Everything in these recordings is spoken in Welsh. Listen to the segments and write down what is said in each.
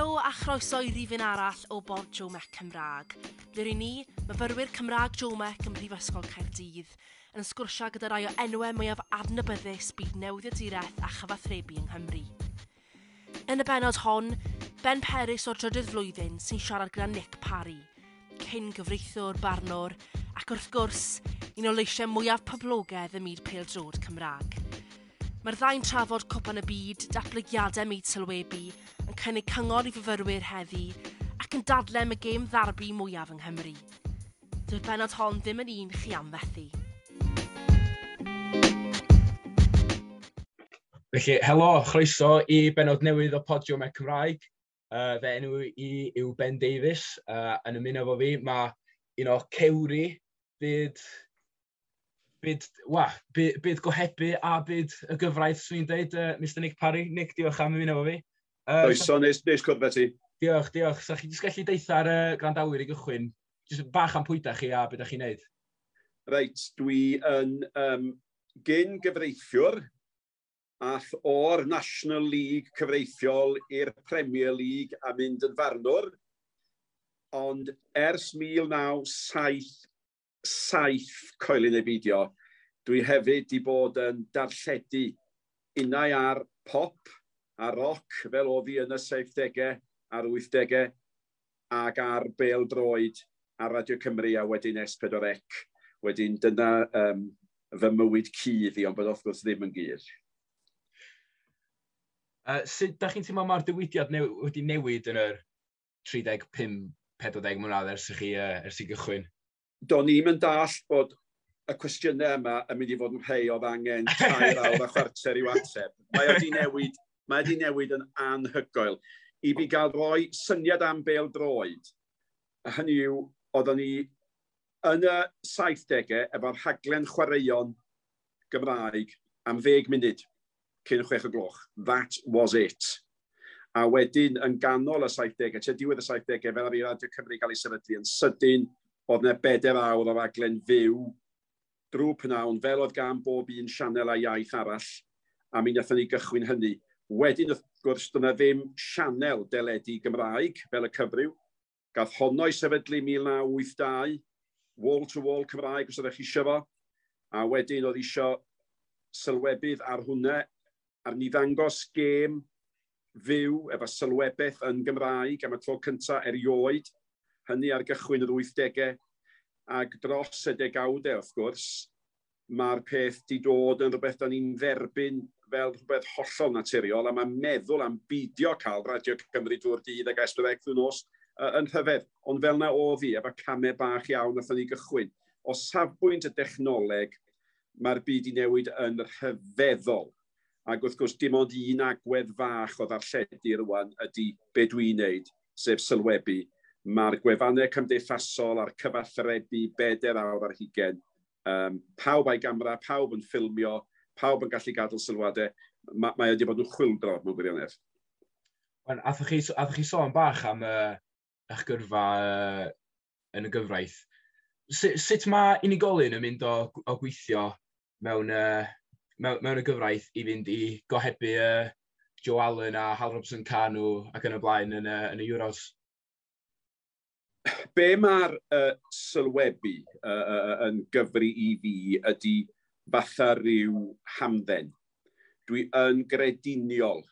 Helo a chroeso i rifin arall o Bob Jomec Cymraeg. Fe i ni, myfyrwyr Cymraeg Jomec ym Mhrifysgol Caerdydd, yn sgwrsio gyda rai o enwau mwyaf adnabyddus byd newyddiadureth a chyfathrebu yng Nghymru. Yn y benod hon, Ben Peris o'r drydydd flwyddyn sy'n siarad gyda Nick Parry, cyn gyfreithwr barnwr ac wrth gwrs, un o leisiau mwyaf poblogaidd ym myd peldrod Cymraeg. Mae'r ddau'n trafod cwpan y byd, datblygiadau myd sylwebu ac yn ei cyngor i fyfyrwyr heddi ac yn dadlen y gêm ddarbu mwyaf yng Nghymru. Dy'r benod hon ddim yn un chi am fethu. Felly, helo, chroeso i benod newydd o Podio e Cymraeg. Uh, fe enw i yw Ben Davies. Uh, yn ymuno efo fi, mae un o cewri byd byd, wa, byd, byd gohebu a byd y gyfraith, swn i'n deud, uh, Mr Nick Parry. Nick, diolch am ymuno efo fi. Uh, Doeso, nes, nes cwrdd beth i. Diolch, diolch. Sa chi jyst gallu deitha ar y grandawyr i gychwyn, jyst bach am pwyta chi a beth ydych chi'n neud? Reit, dwi yn um, gyn gyfreithiwr ath o'r National League cyfreithiol i'r Premier League a mynd yn farnwr. Ond ers 1977 coelyn ei beidio, dwi hefyd wedi bod yn darlledu unau ar pop, a roc fel oedd hi yn y 70au a'r 80au ac ar bel droed a Radio Cymru a wedyn S4C. Wedyn dyna um, fy mywyd cydd i, ond bod wrth gwrs ddim yn gyr. Uh, sut da chi'n teimlo mae'r diwydiad new, wedi newid yn yr 35-40 mlynedd ers i chi uh, ers i gychwyn? Do, ni'n yn dall bod y cwestiynau yma yn mynd i fod yn rhai oedd angen tair awr a chwarter i wateb. Mae wedi newid mae wedi newid yn anhygoel. I fi gael rhoi syniad am bel droed, a hynny yw, oeddwn ni yn y 70au efo'r rhaglen chwaraeon Gymraeg am 10 munud cyn 6 o gloch. That was it. A wedyn yn ganol y 70au, tua diwedd y 70au, fel ar i Radio Cymru gael ei sefydlu yn sydyn, oedd yna bedair awr o raglen fyw drwy pnawn, fel oedd gan bob un sianel a iaith arall, a mi wnaethon ni gychwyn hynny. Wedyn, wrth gwrs, dyna ddim sianel deledu Gymraeg fel y cyfryw. Gath honno i sefydlu 1982, wall-to-wall -wall Cymraeg os ydych chi eisiau fo. A wedyn oedd isio sylwebydd ar hwnna, ar ni ddangos gêm fyw efo sylwebeth yn Gymraeg am y tro cyntaf erioed, hynny ar gychwyn yr 80au, ac dros y degawdau wrth gwrs, mae'r peth di dod yn rhywbeth da ni'n dderbyn fel rhywbeth hollol naturiol, a mae'n meddwl am beidio cael Radio Cymru drwy'r dydd ac esbyddaeth drwy'r nos yn rhyfedd. Ond fel na o fi, efo camau bach iawn nath ni gychwyn, o safbwynt y dechnoleg, mae'r byd i newid yn rhyfeddol. Ac wrth gwrs, dim ond un agwedd fach o ddarlledu rwan ydy be dwi'n neud, sef sylwebu. Mae'r gwefannau cymdeithasol a'r cyfathrebu beder awr ar hugen. Um, pawb a'i gamera, pawb yn ffilmio, pawb yn gallu gadw sylwadau, mae, mae wedi bod yn chwildro mewn gwirionedd. Athoch chi, athoch chi sôn bach am uh, eich gyrfa uh, yn y gyfraith. S sut mae unigolyn yn mynd o, o gweithio mewn, uh, mewn, mewn y gyfraith i fynd i gohebu uh, Joe Allen a Hal Robson Canu ac yn y blaen yn, uh, yn y Euros? Be mae'r uh, sylwebu uh, uh, yn gyfri i fi ydy fatha rhyw hamdden. Dwi yn grediniol,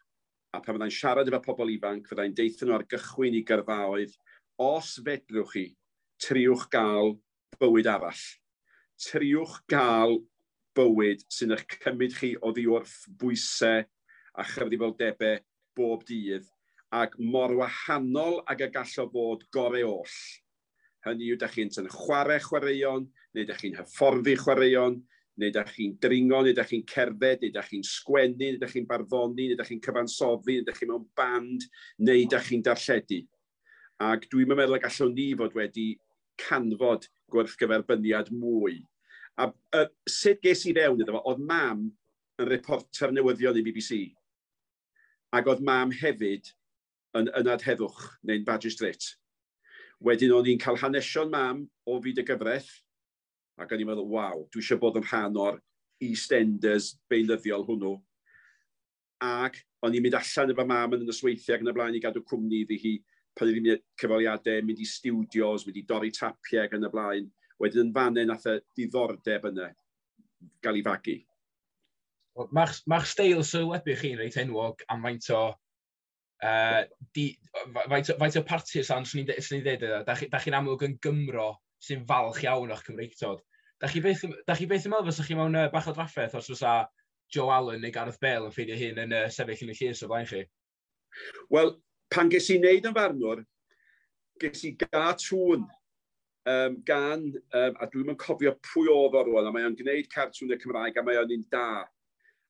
a pan fyddai'n siarad efo pobl ifanc, fyddai'n deithio nhw ar gychwyn i gyrfaoedd, os fedrwch chi, triwch gael bywyd arall. Triwch gael bywyd sy'n eich cymryd chi o ddiwrth bwysau a chyfrifoldebau bob dydd, ac mor wahanol ag y gallo fod gorau oll. Hynny yw, da chi'n chwarae chwaraeon, neu da chi'n hyfforddi chwaraeon, neu da chi'n dringo, neu da chi'n cerdded, neu da chi'n sgwennu, neu da chi'n barddoni, neu da chi'n cyfansoddi, neu da chi'n mewn band, neu da chi'n darlledu. Ac dwi'n meddwl y gallwn ni fod wedi canfod gwerthgyferbyniad mwy. A, uh, sut ges i fewn iddo fo, oedd mam yn reporter newyddion i BBC. Ac oedd mam hefyd yn ynad heddwch neu'n magistrate. Wedyn o'n i'n cael hanesion mam o fyd y gyfraith, Ac o'n i'n meddwl, waw, dwi eisiau bod yn rhan o'r EastEnders beunyddiol hwnnw. Ac o'n i'n mynd allan efo mam yn y nosweithiau ac yn y blaen i gadw cwmni iddi hi pan i'n mynd cyfaliadau, mynd i studios, mynd i dorri tapiau ac yn y blaen. Wedyn yn fanau nath y diddordeb yna gael ei fagu. Mae'ch ma steil sylwebu chi'n reit enwog am faint o Uh, di, faint, faint o parti o san, swn i'n dweud, e, da chi'n chi amlwg yn gymro sy'n falch iawn o'ch Cymreictod. Da chi beth, da chi beth yn meddwl fysa chi mewn uh, bach o draffaeth os fysa Joe Allen neu Gareth Bale yn ffeidio hyn yn uh, sefyll yn y llys o blaen chi? Wel, pan ges i wneud yn farnwr, ges i ga tŵn um, gan, um, a dwi'n yn cofio pwy oedd o rwan, a mae o'n gwneud cartwnau Cymraeg a mae o'n un da.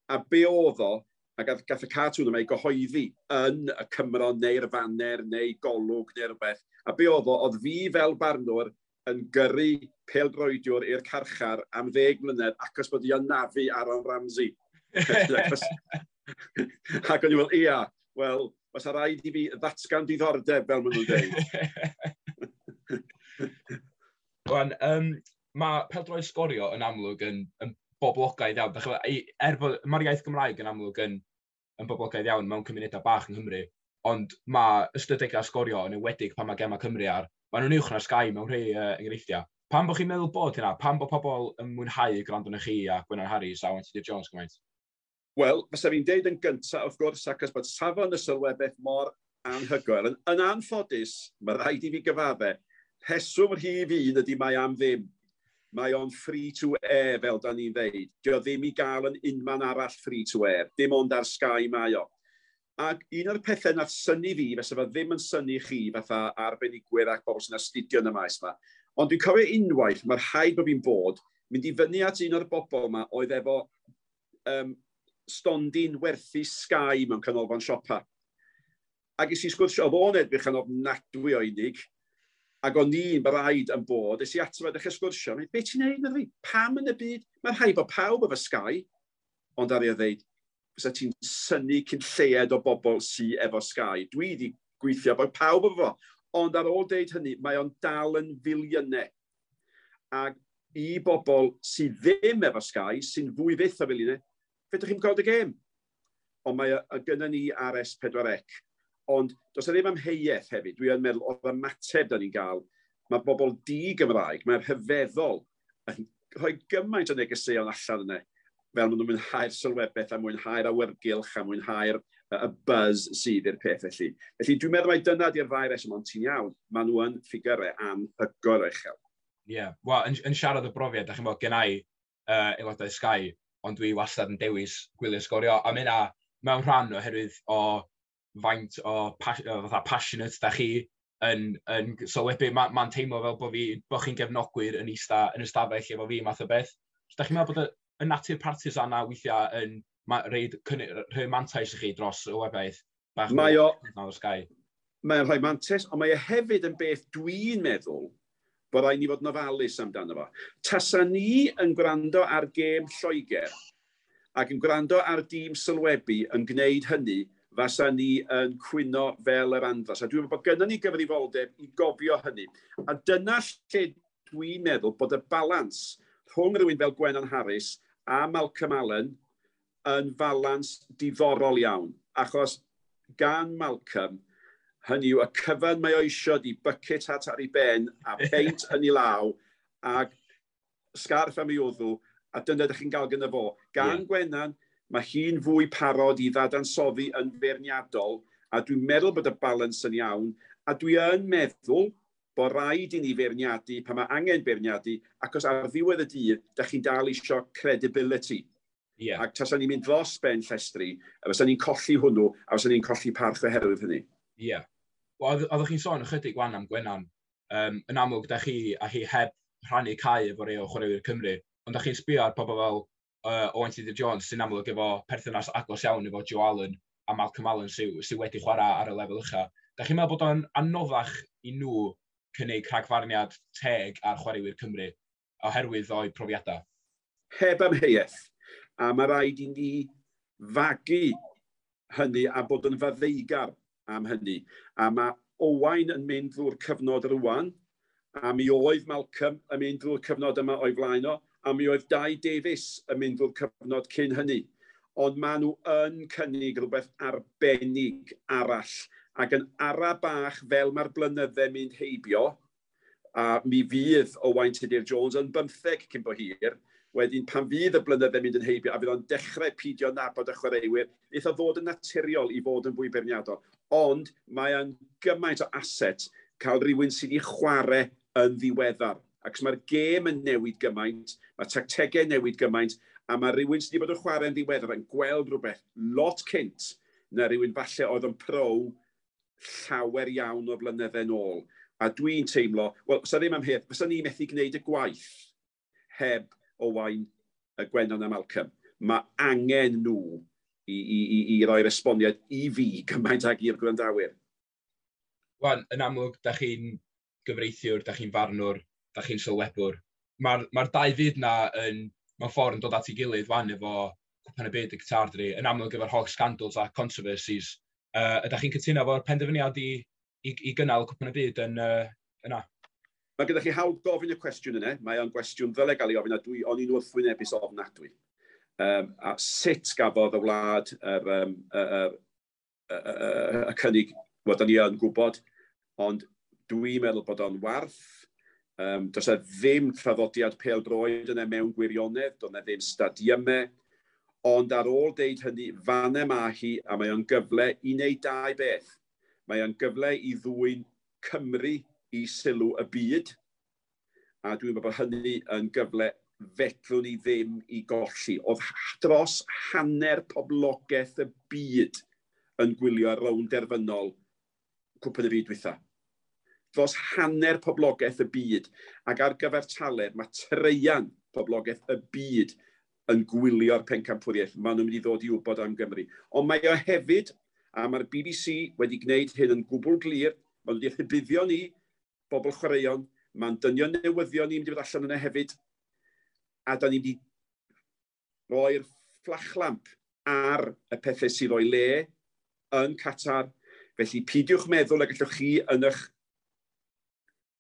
A be oedd o, a gath, gath y cartwn yma ei gyhoeddi yn y Cymro neu'r faner neu golwg neu'r rhywbeth. A be oedd o, oedd fi fel barnwr yn gyrru peldroediwr i'r carchar am ddeg mlynedd ac os bod i anafu Aaron Ramsey. Ac o'n i'n meddwl, ia, wel, os a rhaid i fi ddatgan diddordeb fel maen nhw'n dweud. Wan, um, mae peldroi sgorio yn amlwg yn, yn boblogaidd iawn. Dach er bod mae'r iaith Gymraeg yn amlwg yn, yn boblogaidd iawn mewn cymunedau bach yng Nghymru, ond mae ystadegau sgorio yn enwedig pan mae gemau Cymru ar maen nhw'n uwch na'r Sky mewn rhai uh, enghreifftiau. Pam bod chi'n meddwl bod hynna? Pam bod pobl yn mwynhau gwrando na chi a Gwynar Harris a Wendy Jones gymaint? Wel, fysa fi'n deud yn gyntaf, wrth gwrs, ac as bod safon y sylwebeth mor anhygoel. Yn, yn anffodus, mae rhaid i fi gyfadde, rheswm rhif fi ydy mae am ddim. Mae o'n free to air, fel da ni'n dweud. Dio ddim i gael yn unman arall free to air. Dim ond ar Sky mae o. Ac un o'r pethau nath syni fi, fysa fe ddim yn syni chi, fatha arbenigwyr ac bobl sy'n astudio yn y maes yma. Ond dwi'n cofio unwaith, mae'r rhaid bod fi'n bod, mynd i fyny at un o'r bobl yma oedd efo um, stondin werthu Sky mewn canolfan siopa. Ac ys i sgwrs o fo'n edrych yn ofnadwy o unig, ac o'n i'n braid yn bod, ys i atfa ddechrau sgwrsio, beth ti'n neud na fi? Pam yn y byd? Mae'n rhaid bod pawb efo Sky, ond ar ei o ddeud, fysa ti'n syni cyn lleed o bobl sy efo Sky. Dwi wedi gweithio bod pawb efo fo. Ond ar ôl deud hynny, mae o'n dal yn filiynau. Ac i bobl sydd ddim efo Sky, sy'n fwy fydd o filiynau, fedrwch chi'n gweld y gêm. Ond mae y gynnu ni ar S4C. Ond does e ddim amheuaeth hefyd. Dwi yn meddwl o'r ymateb da ni'n gael. Mae bobl di-Gymraeg, mae'r hyfeddol yn rhoi gymaint o negeseuon allan yna fel maen nhw'n mwynhau'r sylwebeth a mwynhau'r awyrgylch a mwynhau'r y buzz sydd i'r peth felly. Felly dwi'n meddwl mai dyna di'r ddau reswm, ond ti'n iawn, maen nhw yn ffigurau anhygor uchel. Ie, yeah. wel, yn, yn siarad y brofiad, da chi'n bod gen i uh, aelodau Sky, ond dwi wastad yn dewis gwylio sgorio, a mynd yna mewn rhan oherwydd o faint o, pas, o fatha passionate da chi yn, yn sylwebu, so, mae'n ma, teimlo fel bod, fi, bod chi'n gefnogwyr yn eista yn ystafell efo fi math o beth. So, da chi'n meddwl bod y, y natur partisan a weithiau yn rhaid rhoi mantais i chi dros y webaeth bach mae o, Mae'n rhoi mantais, ond mae o hefyd yn beth dwi'n meddwl bod rhaid ni fod yn ofalus amdano fo. Tasa ni yn gwrando ar gêm Lloegr ac yn gwrando ar dîm sylwebu yn gwneud hynny, fasa ni yn cwyno fel yr andras. A dwi'n meddwl bod gynnu ni gyfrifoldeb i gofio hynny. A dyna lle dwi'n meddwl bod y balans rhwng rhywun fel Gwenan Harris a Malcolm Allen yn falans diddorol iawn. Achos gan Malcolm, hynny yw y cyfan mae o eisiau di bucket hat ar ei ben a peint yn ei law ac sgarff am ei wddw a dyna ydych chi'n gael gyda fo. Gan yeah. Gwenan, mae hi'n fwy parod i ddadansoddi yn feirniadol a dwi'n meddwl bod y balans yn iawn a dwi yn meddwl bod rhaid i ni feirniadu pan mae angen beirniadu, ac os ar ddiwedd y dydd, da chi'n dal isio credibility. Yeah. Ac tas ni'n mynd dros ben llestri, a fysa ni'n colli hwnnw, a fysa ni'n colli parth oherwydd hynny. Ie. Yeah. Wel, oeddech chi'n sôn ychydig wan am Gwenan. Um, yn amlwg, da chi a chi heb rhannu cae efo rei o chwaraewyr Cymru, ond da chi'n sbio ar pobl fel uh, Owen Tudor Jones sy'n amlwg efo perthynas agos iawn efo Joe Allen a Malcolm Allen sy'n sy wedi chwarae ar y lefel uchaf. Da chi'n meddwl bod o'n anoddach i nhw cynnig rhagfarniad teg ar chwaraewyr Cymru oherwydd o'i profiadau? Heb amheuaeth. A mae rhaid i ni fagu hynny a bod yn faddeigar am hynny. A mae Owain yn mynd drwy'r cyfnod rwan, a mi oedd Malcolm yn mynd drwy'r cyfnod yma o'i flaen o, a mi oedd Dai Davies yn mynd drwy'r cyfnod cyn hynny. Ond maen nhw yn cynnig rhywbeth arbennig arall ac yn ara bach fel mae'r blynydde mynd heibio, a mi fydd o Wain Tudur Jones yn 15 cyn bo hir, wedyn pan fydd y blynydde mynd yn heibio a fydd o'n dechrau pidio nabod y chwaraewyr, eitha fod yn naturiol i fod yn fwy berniadol. Ond mae yn gymaint o aset cael rhywun sydd wedi chwarae yn ddiweddar. Ac mae'r gêm yn newid gymaint, mae tactegau newid gymaint, a mae rhywun sydd wedi bod yn chwarae yn ddiweddar yn gweld rhywbeth lot cynt na rhywun falle oedd yn pro llawer iawn o flynydde nôl. A dwi'n teimlo, wel, sa ddim am amhyr, fysa ni methu gwneud y gwaith heb o wain y Gwennon a Malcolm. Mae angen nhw i, i, i, i roi'r esboniad i fi gymaint ag i'r gwrandawyr. Wan, yn amlwg, da chi'n gyfreithiwr, da chi'n farnwr, da chi'n sylwebwr. Mae'r ma, r, ma r dau fyd na yn, mewn ffordd yn dod at ei gilydd wan efo Cwpan y Byd y gytardri, yn amlwg efo'r holl scandals a controversies Uh, ydych chi'n cytuno fo'r penderfyniad i, i, i gynnal cwpan y byd yn uh, yna? Mae gyda chi hawl gofyn y cwestiwn yna. Mae o'n gwestiwn ddyle gael ei ofyn a dwi o'n i'n wrthwynebus ofnadwy. Um, a sut gafodd y wlad yr, um, y, y, y, y cynnig, wel, ni yn gwybod, ond dwi'n meddwl bod o'n warth. Um, does e ddim traddodiad pel droed yna e mewn gwirionedd, doedd e ddim stadiymau, Ond ar ôl deud hynny, fannau mae hi a mae o'n gyfle i wneud dau beth. Mae o'n gyfle i ddwy'n Cymru i sylw y byd. A dwi'n meddwl bod hynny yn gyfle fedrwn ni ddim i golli. Oedd dros hanner poblogaeth y byd yn gwylio ar rown derfynol cwpyn y byd wytha. Dros hanner poblogaeth y byd ac ar gyfer taled mae treian poblogaeth y byd yn gwylio'r pencampwriaeth. Maen nhw'n mynd i ddod i wybod am Gymru. Ond mae o hefyd, a mae'r BBC wedi gwneud hyn yn gwbl glir, maen nhw wedi rhybuddio ni, bobl chwaraeon, mae'n dynion newyddion ni'n mynd i fod allan yna hefyd, a da ni wedi roi'r fflachlamp ar y pethau sydd o'i le yn Qatar. Felly pidiwch meddwl y gallwch chi yn eich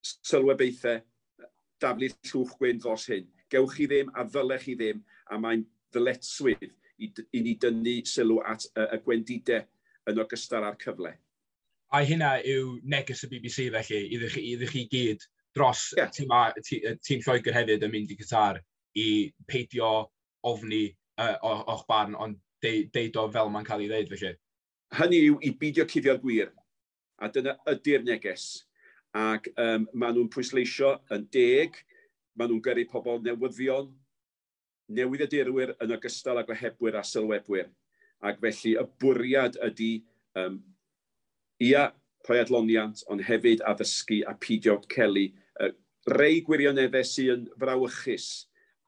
sylwebeithau daflu llwch gwyn dros hyn. Gewch chi ddim a ddylech chi ddim a mae'n ddyletswydd i, i ni dynnu sylw at y, y gwendidau yn ogystal â'r cyfle. A hynna yw neges y BBC felly, iddych, iddych chi gyd dros yeah. tîm, tîm Lloegr hefyd yn mynd i Qatar i peidio ofni uh, o'ch barn, ond deud o fel mae'n cael ei ddeud felly. Hynny yw i beidio cuddio'r gwir, a dyna ydy'r neges. Ac um, maen nhw'n pwysleisio yn deg, maen nhw'n gyrru pobl newyddion, newydd y dirwyr yn ogystal â gwehebwyr a sylwebwyr. Ac felly y bwriad ydy um, ia poedloniant, ond hefyd addysgu a pidio celu uh, rei gwirioneddau sy'n yn frawychus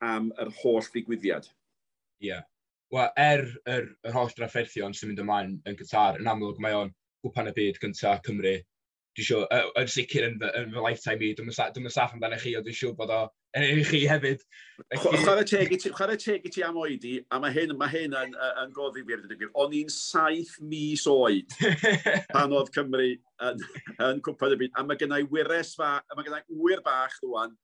am yr holl ddigwyddiad. Ie. Yeah. Wel, er yr, er, er holl drafferthion sy'n mynd ymlaen yn Qatar, yn amlwg mae o'n gwpan y byd gyntaf Cymru. Dwi'n siŵr, yn er sicr yn, fy, yn fy lifetime i, dwi'n saff amdano chi, ond dwi'n siŵr bod o yn i chi hefyd. Chwarae teg i ti, chwarae teg i am oedi, a mae hyn, mae hyn yn, yn goddi fi ar ddweud. O'n i'n saith mis oed pan oedd Cymru yn, yn cwpad y byd, a mae gennau wyres fa, a mae gennau wyr bach rwan,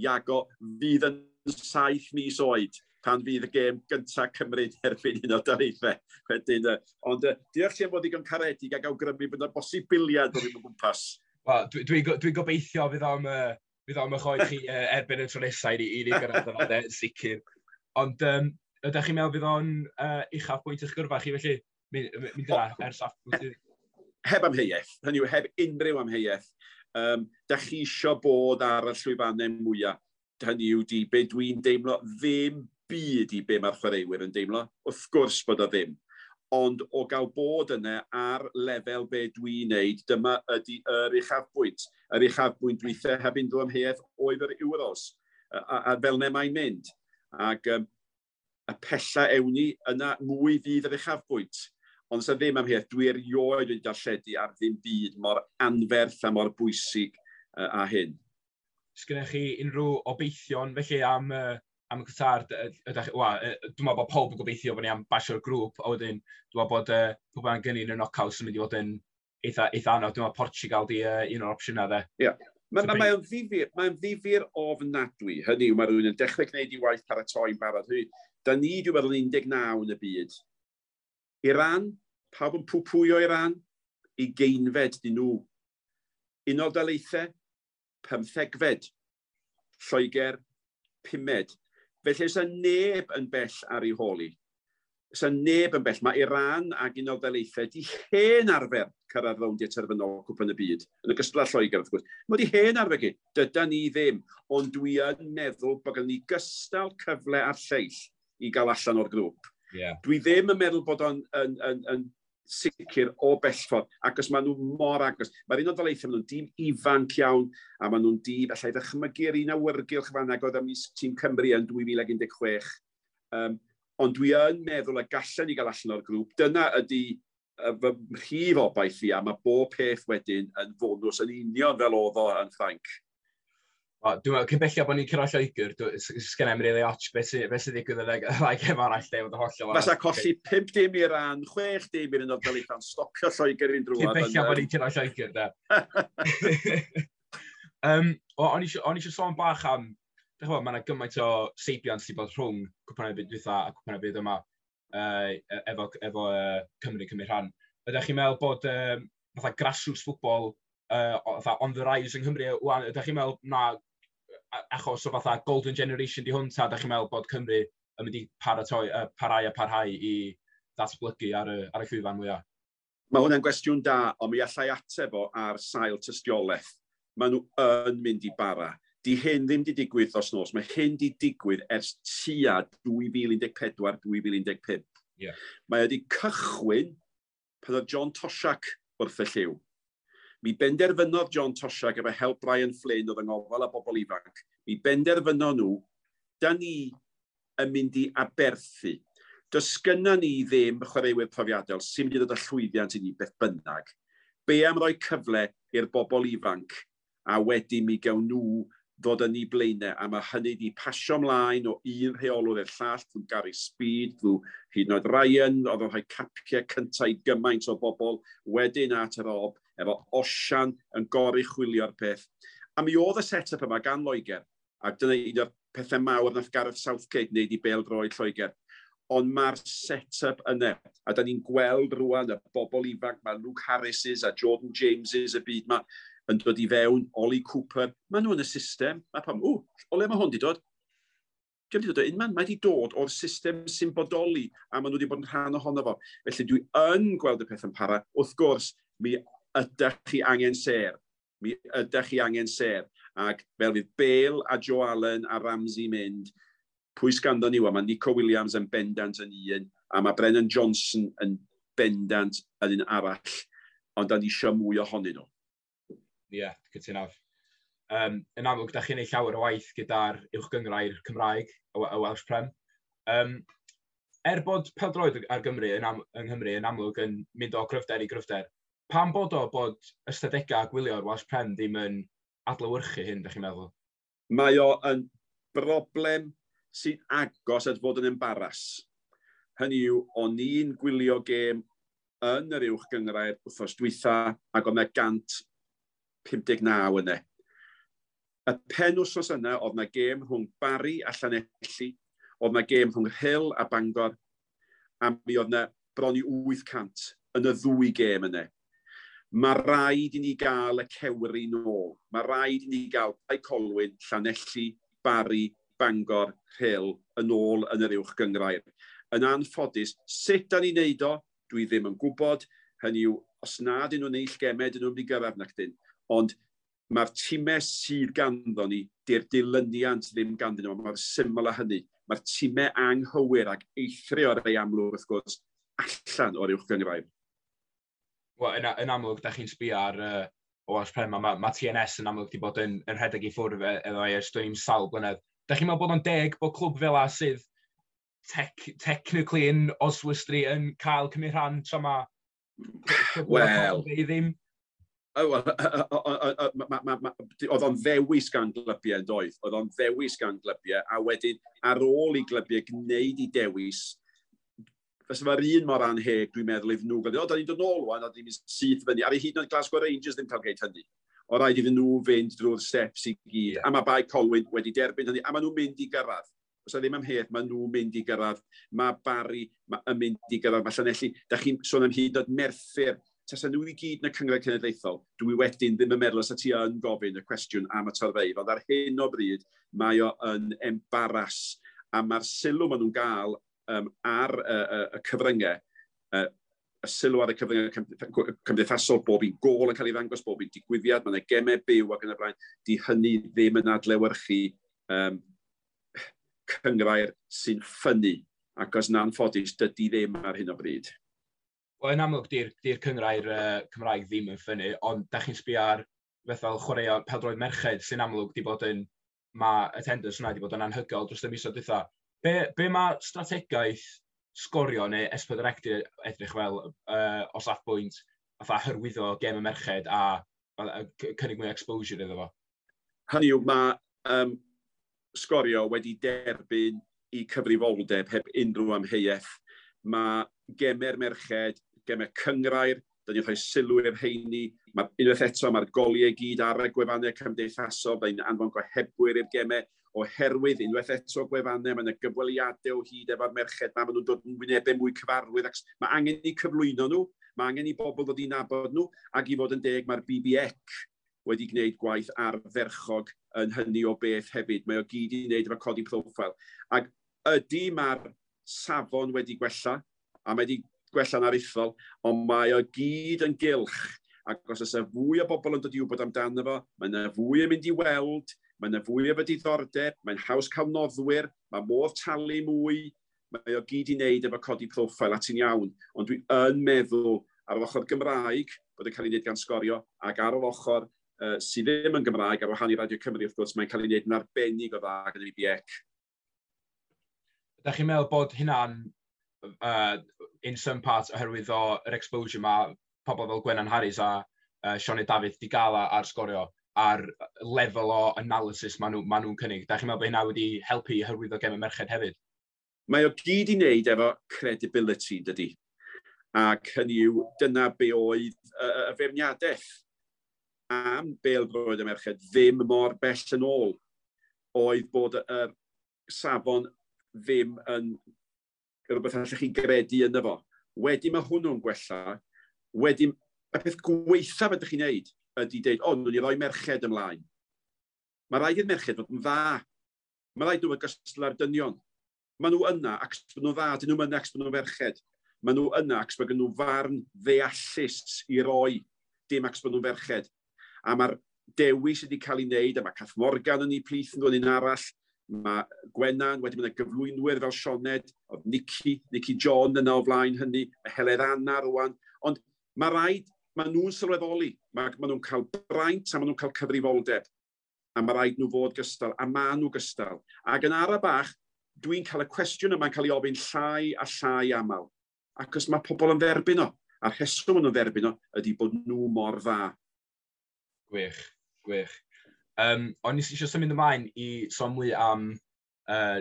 Iago, fydd yn saith mis oed pan fydd y gêm gyntaf Cymru erbyn un o daraethau. E, wedyn, uh, ond uh, diolch ti am fod i gan caredig ac awgrymu bod yna bosibiliad bod ddim gwmpas. Wel, dwi'n dwi, dwi, dwi gobeithio fydd am uh, Fydd o'n mychoed chi uh, erbyn y tro nesau i, i ni gyrraedd yna, de, sicr. Ond um, ydych chi'n meddwl fydd o'n uh, uchaf bwynt eich gyrfa chi felly? Mynd yna, ers aff heb amheuaeth, hynny yw heb unrhyw amheuaeth, um, da chi isio bod ar y llwyfannau mwyaf. Hynny yw di, be dwi'n deimlo, ddim byd i be mae'r chwaraewyr yn deimlo. Wrth gwrs bod o ddim ond o gael bod yna ar lefel be dwi'n neud, dyma ydy yr uchafbwynt. Yr uchafbwynt weithiau heb unrhyw amheuaeth oedd yr euros, a, a, a fel ne mae'n mynd. Ac um, y pella ewn ni yna mwy fydd yr uchafbwynt. Ond sa ddim amheuaeth, dwi erioed wedi darlledu ar ddim byd mor anferth a mor bwysig uh, a hyn. Sgynnych chi unrhyw obeithion felly am uh, am y Qatar, dwi'n meddwl bod pob yn gobeithio bod ni am basio'r grŵp, a wedyn dwi'n meddwl bod uh, pob yn gynnu yn y knock-out sy'n mynd i fod yn eitha, eitha anodd. Dwi'n meddwl Portugal di uh, un o'r opsiynau dde. Yeah. Mae'n ma, ma, ma ddifur, mae'n ddifur ofnadwy. Hynny yw, mae rhywun yn dechrau gwneud i waith paratoi'n barod. Hynny, da ni dwi'n meddwl 19 yn y byd. Iran, pawb yn pwpwyo Iran, i geinfed dyn nhw. Unol daleithau, pymthegfed, Lloegr, pumed. Felly, ys neb yn bell ar ei holi. Ys neb yn bell. Mae Iran ac Unol Ddaleithiau di hen arfer cyrraedd fewn di terfynol cwpan y byd, yn y gysla Lloegr, wrth gwrs. Mae di hen arfer chi, dyda ni ddim, ond dwi yn meddwl bod gen ni gystal cyfle a'r lleill i gael allan o'r grŵp. Yeah. Dwi ddim yn meddwl bod o'n yn, yn, yn, sicr o bellfod, ac os maen nhw mor agos. Mae'r un o daleithio, maen nhw'n dîm ifanc iawn, a maen nhw'n dîm, allai ddechmygu'r un awyrgylch fan ag oedd am tîm Cymru yn 2016. Um, ond dwi yn meddwl y gallen ni gael allan o'r grŵp. Dyna ydy fy rhif obaith i, a mae bob peth wedyn yn fonws yn union fel oedd o yn Ffrainc. Dwi'n meddwl, cyn bellio bod ni'n cyrraedd Lloegr, sgan em really otch beth sydd be sy ddigwydd yn like, ef arall lle oedd y hollol. Fasa colli 5 dim i'r ran, 6 dim i'r unod fel eithan, stopio Lloegr i'n drwad. Cyn bellio bod ni'n cyrraedd Lloegr, da. um, o'n eisiau sôn bach am, dwi'n chwbod, e, mae yna gymaint o seibiant sydd bod rhwng cwpan y byd dwytha a cwpan y byd yma uh, efo, efo uh, Cymru Cymru rhan. Ydych chi'n meddwl bod um, fatha grassroots ffwbol uh, on the rise yng Nghymru, ydych chi'n meddwl na achos o fatha golden generation di hwn ta, da chi'n meddwl bod Cymru yn mynd i paratoi, uh, parhau a parhau i ddatblygu ar y, ar y llwyfan mwyaf? Mae hwnna'n gwestiwn da, ond mi allai ateb o ar sail tystiolaeth. Mae nhw yn mynd i bara. Di hyn ddim di digwydd os nos. Mae hyn di digwydd ers tua 2014-2015. Yeah. Mae wedi cychwyn pan oedd John Tosiac wrth y lliw. Mi benderfynodd John Tosiag efo help Brian Flynn oedd yng ngofal a bobl ifanc. Mi benderfyno nhw, da ni yn mynd i aberthu. Does gynna ni ddim chwaraewyr profiadol sy'n mynd i ddod â llwyddiant i ni beth bynnag. Be am roi cyfle i'r bobl ifanc a wedyn mi gawn nhw ddod yn ei blaenau, a mae hynny wedi pasio ymlaen o un rheolwr i'r llall, drwy Gary Speed, drwy hyd yn oed Ryan, oedd yn rhoi capiau cyntaf i gymaint o bobl, wedyn at yr ob, efo osian yn gori chwilio'r peth. A mi oedd y set-up yma gan Loegr, a dyna un o'r pethau mawr nath Gareth Southgate wneud i bel droi Lloegr. Ond mae'r set-up yna, a da ni'n gweld rwan y bobl ifanc, mae Luke Harris's a Jordan James's y byd yma yn dod i fewn, Oli Cooper, maen nhw yn y system. Mae pam, ww, o le mae hwn di dod? Dwi wedi dod o unman, mae wedi dod o'r system sy'n bodoli, a maen nhw wedi bod yn rhan ohono fo. Felly dwi yn gweld y peth yn para. Wrth gwrs, mi ydych chi angen ser. Mi ydych chi angen ser. Ac fel fydd Bale a Joe Allen a Ramsey mynd, pwy sganddo ni mae Nico Williams yn bendant yn un, a mae Brennan Johnson yn bendant yn un arall, ond da ni eisiau mwy ohonyn nhw. Ie, yeah, cytunaf. Um, yn amlwg, da chi'n ei llawer o waith gyda'r uwchgyngrau'r Cymraeg, y Welsh Prem. Um, er bod peldroed ar Gymru, yn am, yng Nghymru yn amlwg yn mynd o gryfder i gryfder, pam bod o bod ystadegau a gwylio'r Welsh Prem ddim yn adlywyrchu hyn, ydych chi'n meddwl? Mae o yn broblem sy'n agos at fod yn embaras. Hynny yw, o'n i'n gwylio gêm yn yr uwch gyngrair wrthos dwytha ac oedd yna 159 yna. Y pen wrthos yna oedd yna gêm rhwng Bari a Llanelli, oedd yna gêm rhwng Hill a Bangor, a mi oedd yna bron i 800 yn y ddwy gêm yna mae rhaid i ni gael y cewri nôl. Mae rhaid i ni gael Pai Colwyn, Llanelli, Bari, Bangor, Rhyl yn ôl yn yr uwch gyngrair. Yn anffodus, sut da ni'n neud o, dwi ddim yn gwybod. Hynny yw, os nad yn nhw'n eill gemed, yn nhw'n mynd i gyrraedd nac dyn. Ond mae'r tîmau sydd ganddo ni, di'r dilyniant ddim ganddyn nhw, mae'r syml a hynny. Mae'r tîmau anghywir ac eithrio ar ei amlwg, wrth gwrs, allan o'r uwch gyngrair well, yn, yn amlwg, da chi'n sbio ar uh, Olas Prem, mae ma TNS yn amlwg wedi bod yn, yn rhedeg i ffwrdd e, efo ei ers dwi'n sawl blynedd. Da chi'n meddwl bod o'n deg bod clwb fel a sydd tec technically yn Oswestry yn cael cymryd rhan tra mae... Wel... ddim? Oedd o'n ddewis gan glybiau yn doedd. Oedd o'n ddewis gan glybiau, a wedyn ar ôl i glybiau gwneud i dewis, Fes mae'r un mor anheg, dwi'n meddwl, iddyn nhw gofyn, o, da ni'n dod nôl wan, a ddim yn syth fyny. Ar ei hyd yn Glasgow Rangers ddim cael gwneud hynny. O rhaid iddyn nhw fynd drwy'r steps i gyd. Yeah. A mae Bai Colwyn wedi derbyn hynny, a maen nhw'n mynd i gyrraedd. Os ddim ymhell, maen nhw'n mynd i gyrraedd. Mae Barry yn mynd i gyrraedd. Mae Llanelli, da chi'n sôn am hyd oed merthyr. Tasa nhw i gyd yn y cyngor cenedlaethol, dwi wedyn ddim yn meddwl os ti yn gofyn y cwestiwn am y torfeidd, ond ar hyn o bryd mae o yn embaras a mae'r sylw maen nhw'n gael um, ar y, y, y cyfryngau, uh, y sylw ar y cyfryngau cymdeithasol, bob i'n gol yn cael ei ddangos, bob i'n digwyddiad, mae gemau byw ac yn y blaen, di hynny ddim yn adlewyrchu um, cyngrair sy'n ffynnu, ac os na'n ffodus, dydy ddim ar hyn o bryd. Wel, yn amlwg, di'r di, cyngrair uh, Cymraeg ddim yn ffynnu, ond da chi'n sbio ar fethau chwaraeo peldroed merched sy'n amlwg di bod yn, mae attendance yna wedi bod yn anhygol dros y misoedd dwytha. Be, be mae strategaeth sgorio neu esbyd yr edrych fel uh, o saff fatha hyrwyddo gem y merched a, a, a cynnig mwy exposure iddo fo? Hynny yw, mae um, sgorio wedi derbyn i cyfrifoldeb heb unrhyw amheuaeth. Mae gemau'r merched, gemau cyngrair, da ni'n rhoi sylw i'r heini. Mae unwaith eto, mae'r goliau gyd ar y gwefannau cymdeithasol, da ni'n anfon gohebwyr i'r gemau oherwydd unwaith eto gwefannau, mae yna gyfweliadau o hyd efo'r merched, mae nhw'n dod yn wynebau mwy cyfarwydd, ac mae angen i cyflwyno nhw, mae angen i bobl ddod i nabod nhw, ac i fod yn deg mae'r BBEC wedi gwneud gwaith arferchog yn hynny o beth hefyd. Mae o gyd i wneud efo codi profil. Ac ydy mae'r safon wedi gwella, a mae wedi gwella'n arithol, ond mae o gyd yn gylch. Ac os oes y fwy o bobl yn dod i wybod amdano fo, mae yna fwy yn mynd i weld, Mae yna fwy o diddordeb, mae'n haws cael noddwyr, mae modd talu mwy, mae o gyd i wneud efo codi profil at ti'n iawn. Ond dwi yn meddwl ar yr ochr Gymraeg bod yn cael ei wneud gan sgorio, ac ar yr ochr uh, sydd ddim yn Gymraeg, ar wahan i Radio Cymru wrth gwrs, mae'n cael ei wneud yn arbennig o dda gan y biec. Ydych chi'n meddwl bod hynna'n uh, in some part oherwydd o'r exposure mae pobl fel Gwennan Harris a uh, Sionet Dafydd di gael ar sgorio a'r lefel o analysis maen nhw'n ma nhw cynnig. Da chi'n meddwl bod hynna wedi helpu hyrwyddo gem y merched hefyd? Mae o gyd i wneud efo credibility, dydy. Ac hynny yw, dyna be oedd uh, y feirniadaeth am bel roedd y merched ddim mor bell yn ôl oedd bod y safon ddim yn rhywbeth allwch chi gredu yna fo. Wedi mae hwnnw'n gwella, wedi y peth gweithaf ydych chi'n neud ydy dweud, o, oh, nhw'n i roi merched ymlaen. Mae rhaid i'r merched fod yn dda. Mae rhaid nhw'n gyslar dynion. Mae nhw yna ac bod nhw'n dda, dyn nhw'n yna ac bod nhw'n ferched. Mae nhw yna ac bod nhw farn ddeallus i roi, dim ac bod nhw'n ferched. A mae'r dewis wedi cael ei wneud, a mae Cath Morgan yn ei plith yn dod un arall, mae Gwennan wedi mynd y gyflwynwyr fel Sioned, oedd Nicky, Nicky John yna o flaen hynny, mae Heledd Anna rwan, ond mae rhaid maen nhw'n sylweddoli. Mae, maen nhw'n cael braint a maen nhw'n cael cyfrifoldeb. A mae rhaid nhw fod gystal, a maen nhw gystal. Ac yn ara bach, dwi'n cael y cwestiwn yma'n cael ei ofyn llai a llai aml. Ac os mae pobl yn dderbyn o, a'r heswm yn dderbyn o, ydy bod nhw mor dda. Gwych, gwych. Um, o'n nes eisiau symud ymlaen i sôn mwy am uh,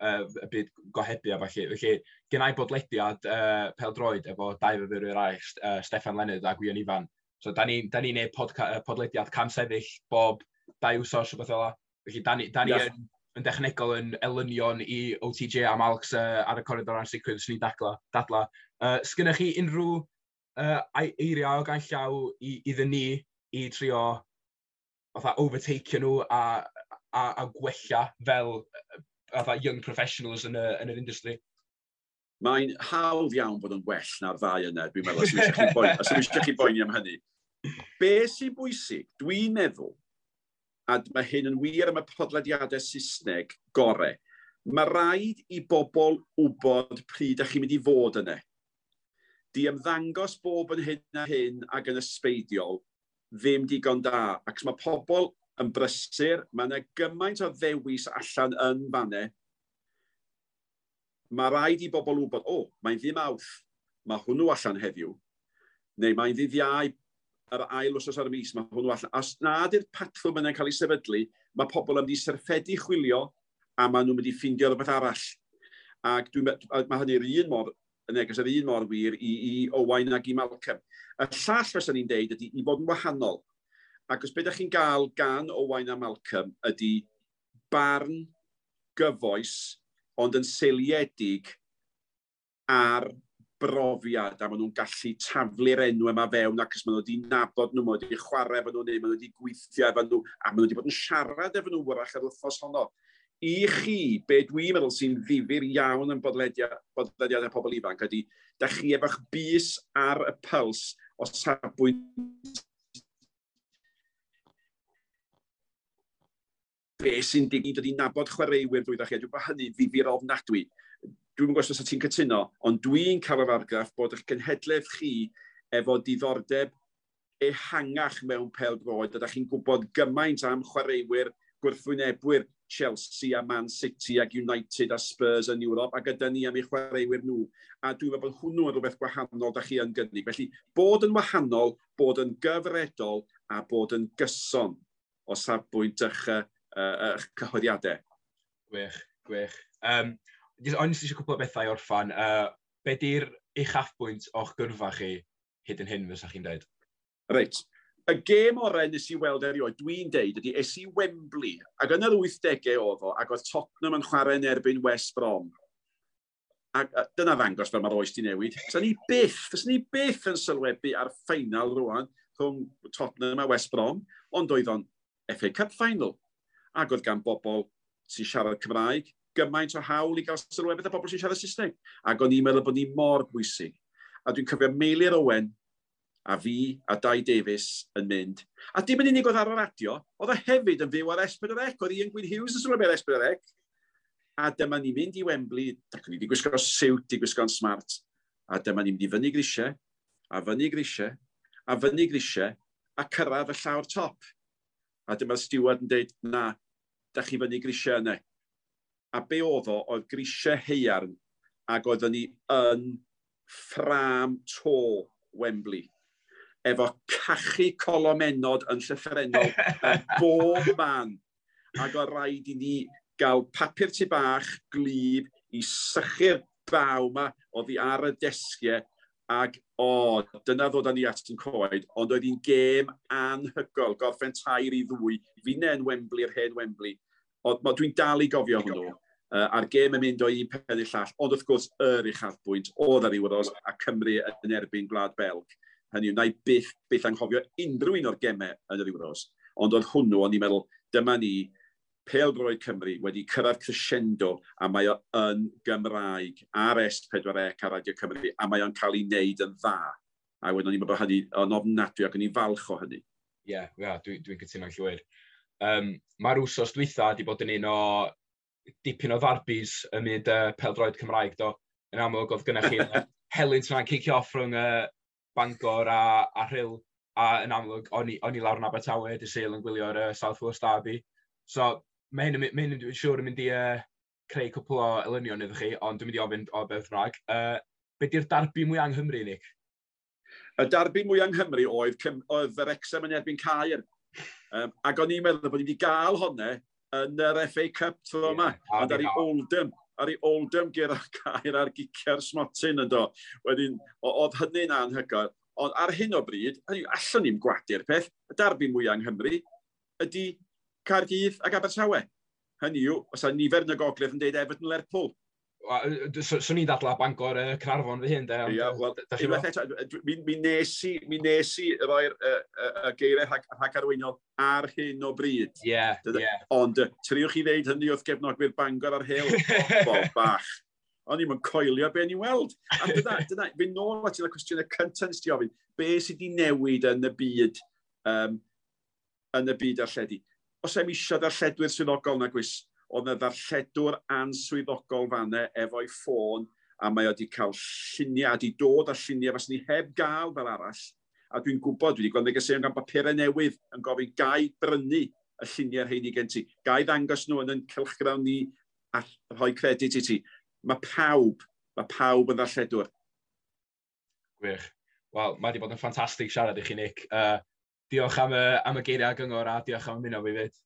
uh, y byd gohebu a falle. Felly, gynnau bodlediad uh, pel droed efo dau fyfyrwyr i'r eraill, uh, Steffan Lenydd a Gwion Ifan. So, da ni'n ni neud podca, podlediad cam sefyll bob dau wsos o beth ola. Felly, da ni, da ni yes. yn, yn dechnegol yn elynion i OTJ a Alex uh, ar y corridor ansicrwydd sy'n ni dadla. dadla. Uh, Sgynnwch chi unrhyw uh, eiriau o gan llaw i, iddyn ni i trio fatha overtake nhw a, a, a gwella fel fatha young professionals yn, y, yn yr industry? Mae'n hawdd iawn bod yn well na'r ddau yna, dwi'n meddwl, os ydym eisiau chi boeni am hynny. Be sy'n bwysig, dwi'n meddwl, a mae hyn yn wir am y podlediadau Saesneg gore, mae rhaid i bobl wybod pryd ydych chi'n mynd i fod yna. Di ymddangos bob yn hyn a hyn ac yn ysbeidiol ddim digon da, ac mae pobl yn brysur, mae yna gymaint o ddewis allan yn fannau. Mae rhaid i bobl wybod, o, oh, mae'n ddim awth, mae hwnnw allan heddiw, neu mae'n ddiddiau yr ail wrth ar y mis, mae hwnnw allan. Os nad yw'r patrwm yna'n cael ei sefydlu, mae pobl yn mynd i syrffedu chwilio a maen nhw'n mynd i ffindio rhywbeth arall. Ac mae hynny'r un mor yn neges yr un mor wir i, i Owain ac i Malcolm. Y llall fysa ni'n deud ydy i fod yn wahanol. Ac os beth chi'n gael gan Owain a Malcolm ydy barn gyfoes, ond yn seiliedig ar brofiad, a maen nhw'n gallu taflu'r enw yma fewn, ac os maen nhw wedi nabod nhw, maen nhw wedi chwarae efo nhw, neu maen nhw wedi gweithio efo nhw, a maen nhw wedi bod yn siarad efo nhw wrach ar wythnos honno. I chi, be dwi'n meddwl sy'n ddifur iawn yn bodlediad, bodlediad y pobl ifanc ydy, da chi efo'ch bus ar y pyls o safbwynt be sy'n digwydd ydy nabod chwaraewyr drwy ddechrau. Dwi'n bod hynny ddifur ofnadwy. Dwi'n gwybod os ti'n cytuno, ond dwi'n cael yr argraff bod eich genhedlaeth chi efo diddordeb ehangach mewn pel droed, a da chi'n gwybod gymaint am chwaraewyr gwrthwynebwyr Chelsea a Man City ac United a Spurs yn Ewrop, a gyda ni am eu chwaraewyr nhw. A dwi'n meddwl bod hwnnw yn rhywbeth gwahanol da chi yn gynnig. Felly, bod yn wahanol, bod yn gyfredol a bod yn gyson o safbwynt eich uh, uh, eich cyhoeddiadau. Gwych, gwych. Um, o'n eisiau cwpl o bethau o'r fan. Uh, be di'r eich affbwynt o'ch gyrfa chi hyd yn hyn, fysa chi'n dweud? Reit. Y gêm orau nes i weld erioed, dwi'n deud, ydy es i Wembley, ac yn yr 80au oedd o, ac oedd Tottenham yn chwarae yn erbyn West Brom. A, a dyna ddangos fel mae'r oes di newid. Sa'n ni byth, sa'n ni byth yn sylwebu ar ffeinal rwan rhwng Tottenham a West Brom, ond oedd o'n FA Cup final ac oedd gan bobl sy'n siarad Cymraeg gymaint o hawl i gael sylwebeth a bobl sy'n siarad Saesneg. Ac o'n i'n meddwl bod ni mor bwysig. A dwi'n cyfio Meilir Owen a fi a Dai Davies yn mynd. A dim yn unig oedd ar y radio, oedd o hefyd yn fyw ar S4C, oedd Ian Gwyn Hughes yn sylwebeth ar S4C. A dyma ni'n mynd i Wembley, ac o'n i wedi gwisgo siwt i gwisgo'n smart. A dyma ni'n mynd i fyny grisiau, a fyny grisiau, a fyny grisiau, a cyrraedd y llawr top. A dyma Stewart yn dweud, na, da chi fyny grisiau yna. A be oedd o, oedd grisiau heiarn, ac oeddwn ni yn ffram to Wembley efo cachu colomenod yn llyffrenol bob man. Ac o rhaid i ni gael papur tu bach, glib, i sychu'r baw yma oedd hi ar y desgiau Ac o, oh, dyna ddod â ni at yn coed, ond oedd hi'n gêm anhygol, gorffen tair i ddwy, finen Wembley, yr hen Wembley. Ond dwi'n dal i gofio hwnnw, uh, a'r gêm yn mynd o un peth i'r llall, ond wrth gwrs yr uchafbwynt oedd ar iwros a Cymru yn erbyn Gwlad Belg. Hynny yw, na i byth, byth anghofio unrhyw un o'r gemau yn yr iwros, ond oedd hwnnw, ond i'n meddwl, dyma ni, Pel Droed Cymru wedi cyrraedd crescendo a mae o yn Gymraeg ar S4C a Radio Cymru a mae o'n cael ei wneud yn dda. A wedyn ni'n meddwl hynny yn ofnadwy ac yn ei falch o hynny. Ie, yeah, yeah, dwi'n dwi, dwi cytuno'n llwyr. Um, Mae'r wsos dwytha wedi bod yn un o dipyn o ddarbys ym myd uh, peldroed Cymraeg do. Yn amlwg oedd gennych chi helynt yna'n cicio off rhwng uh, Bangor a, a Rhyl a yn amlwg o'n i, on i lawr yn Abertawe, dy seil yn gwylio'r uh, South Wales Derby. So, mae hyn mae hyn yn siŵr yn mynd i uh, creu cwpl o elynion iddo chi, ond dwi'n mynd i ofyn o beth rhag. Uh, be di'r darbu mwy yng Nghymru, Nick? Y darbu mwy yng Nghymru oedd, oedd yr exem yn erbyn Caer. Um, ac o'n i'n meddwl bod ni wedi gael honne yn yr FA Cup tro yma, yeah, ond ar ei Oldham ar ei Oldham gyda Cair a'r giciau'r smotyn yn do. Wedyn, oedd hynny'n anhygoel. Ond ar hyn o bryd, allwn ni'n gwadu'r peth, y darbu mwy yng Nghymru ydy Cardydd ac Abertawe. Hynny yw, os yna nifer yn y gogledd yn deud Everton Lerpwl. Swn i'n dadla Bangor y Carfon fy hyn, de. Ia, wel, mi nes i, mi nes i roi'r geiriau rhag arweinol ar hyn o bryd. Ie, ie. Ond triwch chi ddeud hynny wrth gefnogwyr Bangor ar hyl, bobl bach. O'n i'n coelio be ni'n weld. A dyna, dyna, fe nôl at yna cwestiynau cyntaf nes ti ofyn, be sydd wedi newid yn y byd um, yn y byd arlledi os em eisiau ddarlledwyr swyddogol na gwis, oedd y ddarlledwr answyddogol fanna efo'i ffôn, a mae o wedi cael lluniau, a wedi dod â lluniau, fas ni heb gael fel arall, a dwi'n gwybod, dwi wedi gweld negeseuon gan bapurau newydd yn gofyn gau brynu y lluniau'r rhain i gen ti, gau ddangos nhw yn yn cylchgrawn ni a rhoi credit i ti. Mae pawb, mae pawb yn ddarlledwr. Gwych. Wel, mae wedi bod yn ffantastig siarad i chi, Nick. Uh, diolch am y, am y geiriau gyngor a diolch am ymuno fi fyd.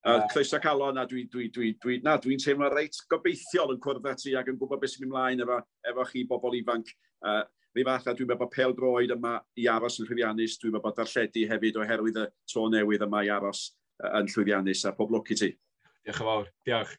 Uh, Cleisio Calon, a dwi, dwi, dwi, dwi, na, dwi'n teimlo reit gobeithiol yn cwrdd â ti ac yn gwybod beth sy'n mynd ymlaen efo, efo chi bobl ifanc. Uh, Rhi fath a dwi'n meddwl bod pel droed yma i aros yn llwyddiannus, dwi'n meddwl bod darlledu hefyd oherwydd y to newydd yma i aros uh, yn llwyddiannus a pob lwc i ti. Diolch yn fawr, diolch.